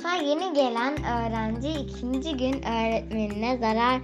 Sınıfa yeni gelen öğrenci ikinci gün öğretmenine zarar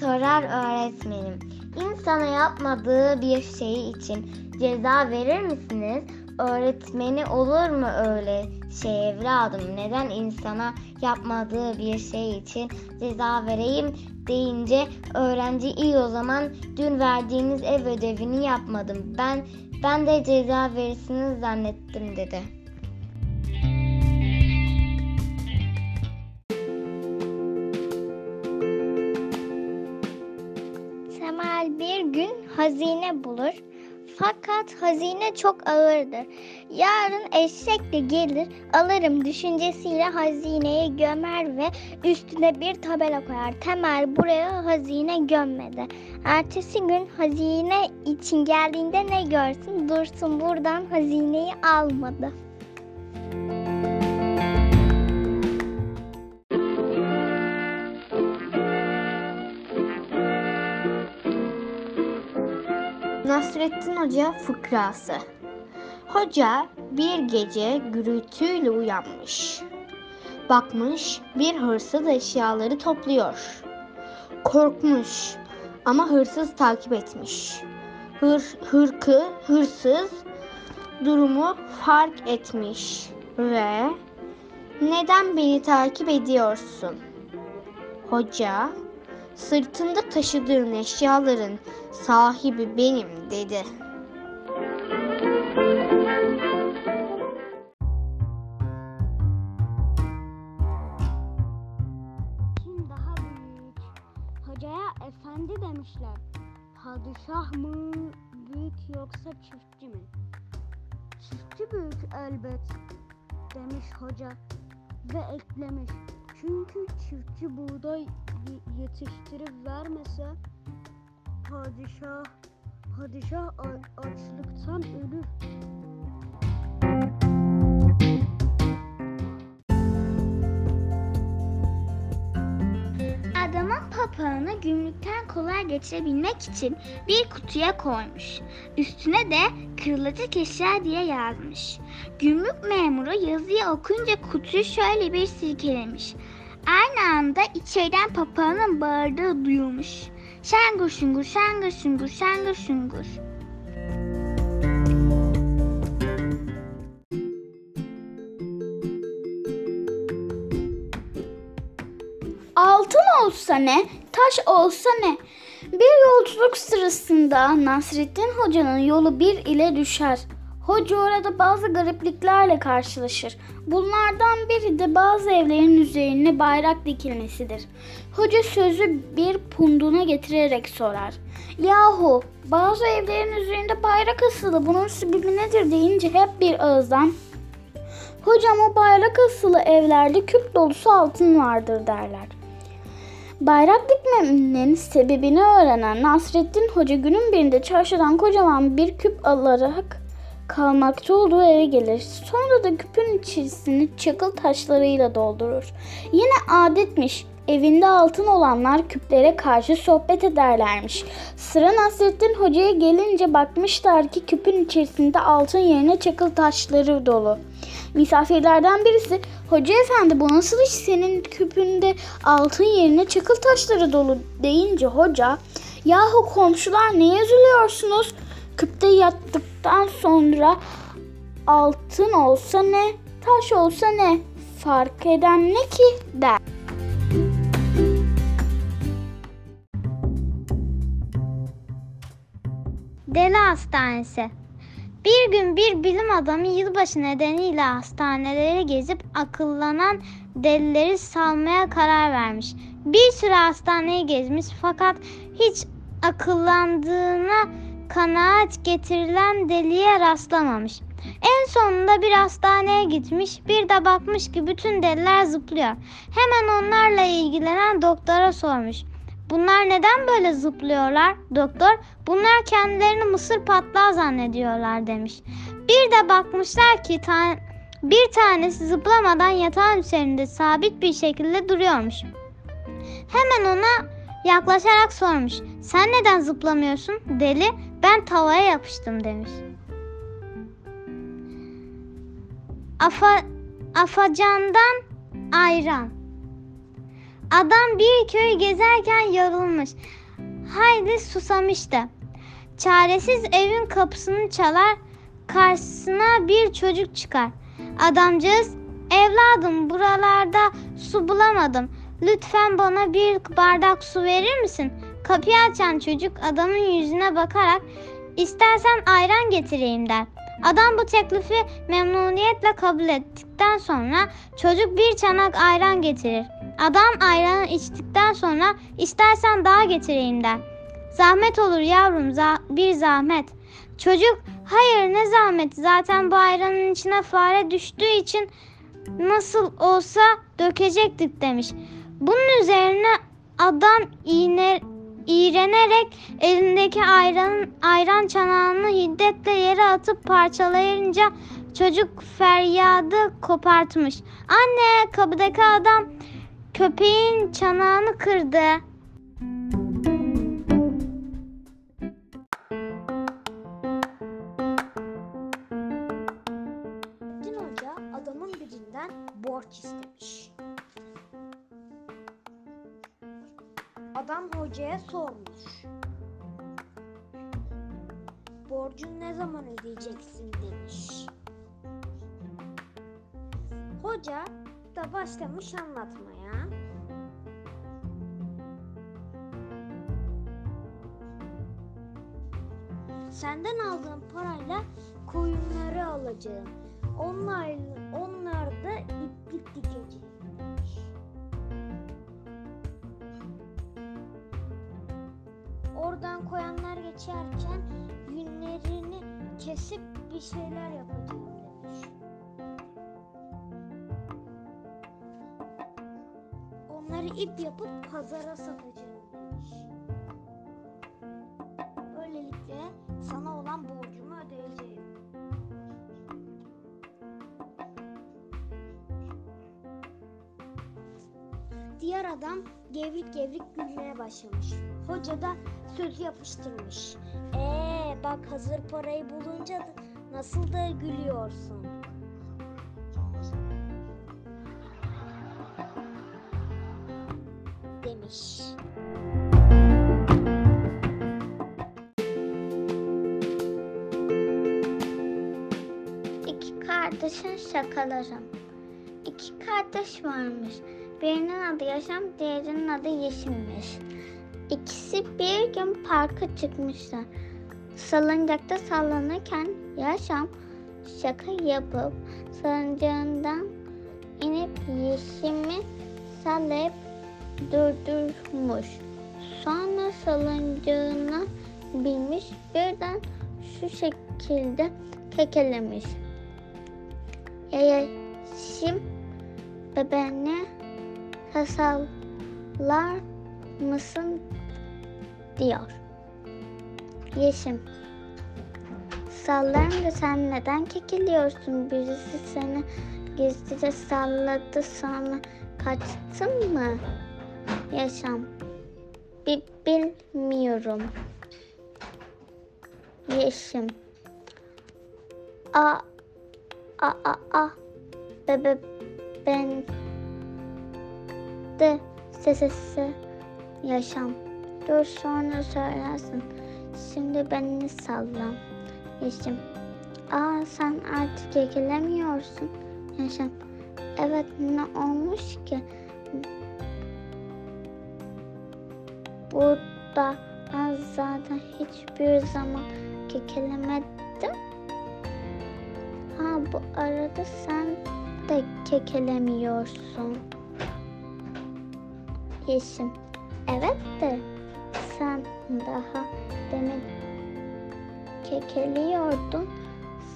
sorar öğretmenim. İnsana yapmadığı bir şey için ceza verir misiniz? Öğretmeni olur mu öyle şey evladım? Neden insana yapmadığı bir şey için ceza vereyim deyince öğrenci iyi o zaman dün verdiğiniz ev ödevini yapmadım. Ben ben de ceza verirsiniz zannettim dedi. Temel bir gün hazine bulur. Fakat hazine çok ağırdır. Yarın eşekle gelir, alırım düşüncesiyle hazineyi gömer ve üstüne bir tabela koyar. Temel buraya hazine gömmedi. Ertesi gün hazine için geldiğinde ne görsün? Dursun buradan hazineyi almadı. Nasrettin Hoca fıkrası. Hoca bir gece gürültüyle uyanmış. Bakmış bir hırsız eşyaları topluyor. Korkmuş ama hırsız takip etmiş. Hır, hırkı, hırsız durumu fark etmiş ve neden beni takip ediyorsun? Hoca sırtında taşıdığın eşyaların sahibi benim dedi. Kim daha büyük? Hocaya efendi demişler. Padişah mı büyük yoksa çiftçi mi? Çiftçi büyük elbet demiş hoca ve eklemiş. Çünkü çiftçi buğday yetiştirip vermese padişah padişah açlıktan ölür. Adamın papağanı gümrükten kolay geçebilmek için bir kutuya koymuş. Üstüne de kırılacak eşya diye yazmış. Gümrük memuru yazıyı okunca kutuyu şöyle bir silkelemiş. Aynı anda içeriden papağanın bağırdığı duyulmuş. Şangır şungur, şangır şungur, şangır şungur. Altın olsa ne, taş olsa ne? Bir yolculuk sırasında Nasrettin Hoca'nın yolu bir ile düşer. Hoca orada bazı garipliklerle karşılaşır. Bunlardan biri de bazı evlerin üzerine bayrak dikilmesidir. Hoca sözü bir punduna getirerek sorar. Yahu bazı evlerin üzerinde bayrak asılı bunun sebebi nedir deyince hep bir ağızdan Hocam o bayrak asılı evlerde küp dolusu altın vardır derler. Bayrak dikmenin sebebini öğrenen Nasrettin Hoca günün birinde çarşıdan kocaman bir küp alarak kalmakta olduğu eve gelir. Sonra da küpün içerisini çakıl taşlarıyla doldurur. Yine adetmiş. Evinde altın olanlar küplere karşı sohbet ederlermiş. Sıra Nasrettin Hoca'ya gelince bakmışlar ki küpün içerisinde altın yerine çakıl taşları dolu. Misafirlerden birisi Hoca efendi bu nasıl iş senin küpünde altın yerine çakıl taşları dolu deyince hoca yahu komşular neye üzülüyorsunuz? Küpte yattıktan sonra altın olsa ne taş olsa ne fark eden ne ki der. Deli Hastanesi Bir gün bir bilim adamı yılbaşı nedeniyle hastaneleri gezip akıllanan delileri salmaya karar vermiş. Bir süre hastaneyi gezmiş fakat hiç akıllandığına kanaat getirilen deliye rastlamamış. En sonunda bir hastaneye gitmiş, bir de bakmış ki bütün deliler zıplıyor. Hemen onlarla ilgilenen doktora sormuş. Bunlar neden böyle zıplıyorlar? Doktor, bunlar kendilerini mısır patlağı zannediyorlar demiş. Bir de bakmışlar ki ta- bir tanesi zıplamadan yatağın üzerinde sabit bir şekilde duruyormuş. Hemen ona yaklaşarak sormuş. Sen neden zıplamıyorsun? Deli, ben tavaya yapıştım demiş. Afa Afacan'dan ayran. Adam bir köy gezerken yorulmuş. Haydi susamıştı. Çaresiz evin kapısını çalar, karşısına bir çocuk çıkar. Adamcağız, evladım buralarda su bulamadım. Lütfen bana bir bardak su verir misin? Kapıyı açan çocuk adamın yüzüne bakarak istersen ayran getireyim der. Adam bu teklifi memnuniyetle kabul ettikten sonra çocuk bir çanak ayran getirir. Adam ayranı içtikten sonra istersen daha getireyim der. Zahmet olur yavrum za- bir zahmet. Çocuk hayır ne zahmet zaten bu ayranın içine fare düştüğü için nasıl olsa dökecektik demiş. Bunun üzerine adam iğne, iğrenerek elindeki ayranın ayran çanağını hiddetle yere atıp parçalayınca çocuk feryadı kopartmış. Anne kapıdaki adam köpeğin çanağını kırdı. Adam hocaya sormuş. Borcunu ne zaman ödeyeceksin demiş. Hoca da başlamış anlatmaya. Senden aldığım parayla koyunları alacağım. Onlar, onlar da iplik dikeceğim. Oradan koyanlar geçerken yünlerini kesip bir şeyler yapacağım demiş. Onları ip yapıp pazara satacağım demiş. Böylelikle sana olan borcumu ödeyeceğim. Diğer adam gevrik gevrik gülmeye başlamış. Hoca da sözü yapıştırmış. Ee bak hazır parayı bulunca nasıl da gülüyorsun. Demiş. İki kardeşin şakaları. İki kardeş varmış. Birinin adı Yaşam, diğerinin adı Yeşim'miş. İkisi bir gün parka çıkmışlar. Salıncakta sallanırken Yaşam şaka yapıp salıncağından inip Yeşim'i sallayıp durdurmuş. Sonra salıncağına binmiş birden şu şekilde kekelemiş. Yeşim bebeğine sallar mısın diyor. Yeşim sallarım da sen neden kekeliyorsun? Birisi seni gizlice salladı sonra kaçtın mı? Yaşam Bi- bilmiyorum. Yeşim A a a a bebe ben de sesesi yaşam. Dur sonra söylersin. Şimdi beni salla. Yeşim. Aa sen artık kekelemiyorsun. Yaşam. Evet ne olmuş ki? Burada ben zaten hiçbir zaman kekelemedim. Ha bu arada sen de kekelemiyorsun. Yeşim. Evet de sen daha demin kekeliyordun.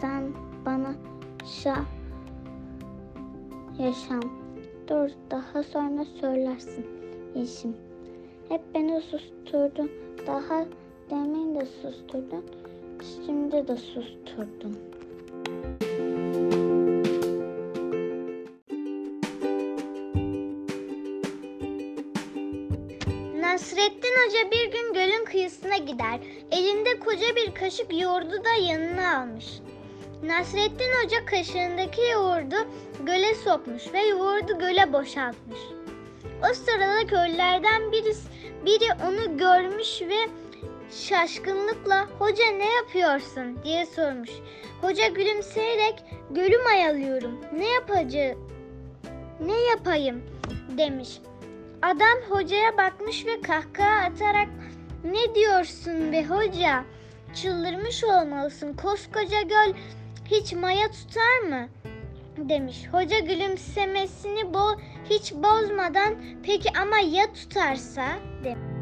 Sen bana şa yaşam. Dur daha sonra söylersin. Yeşim. Hep beni susturdun. Daha demin de susturdun. Şimdi de susturdun. Gider. Elinde koca bir kaşık yoğurdu da yanına almış. Nasrettin Hoca kaşığındaki yoğurdu göle sokmuş ve yoğurdu göle boşaltmış. O sırada köylülerden birisi, biri onu görmüş ve şaşkınlıkla hoca ne yapıyorsun diye sormuş. Hoca gülümseyerek gölü mayalıyorum. Ne yapacağım? Ne yapayım demiş. Adam hocaya bakmış ve kahkaha atarak ne diyorsun be hoca? Çıldırmış olmalısın. Koskoca göl hiç maya tutar mı? demiş. Hoca gülümsemesini bo hiç bozmadan peki ama ya tutarsa demiş.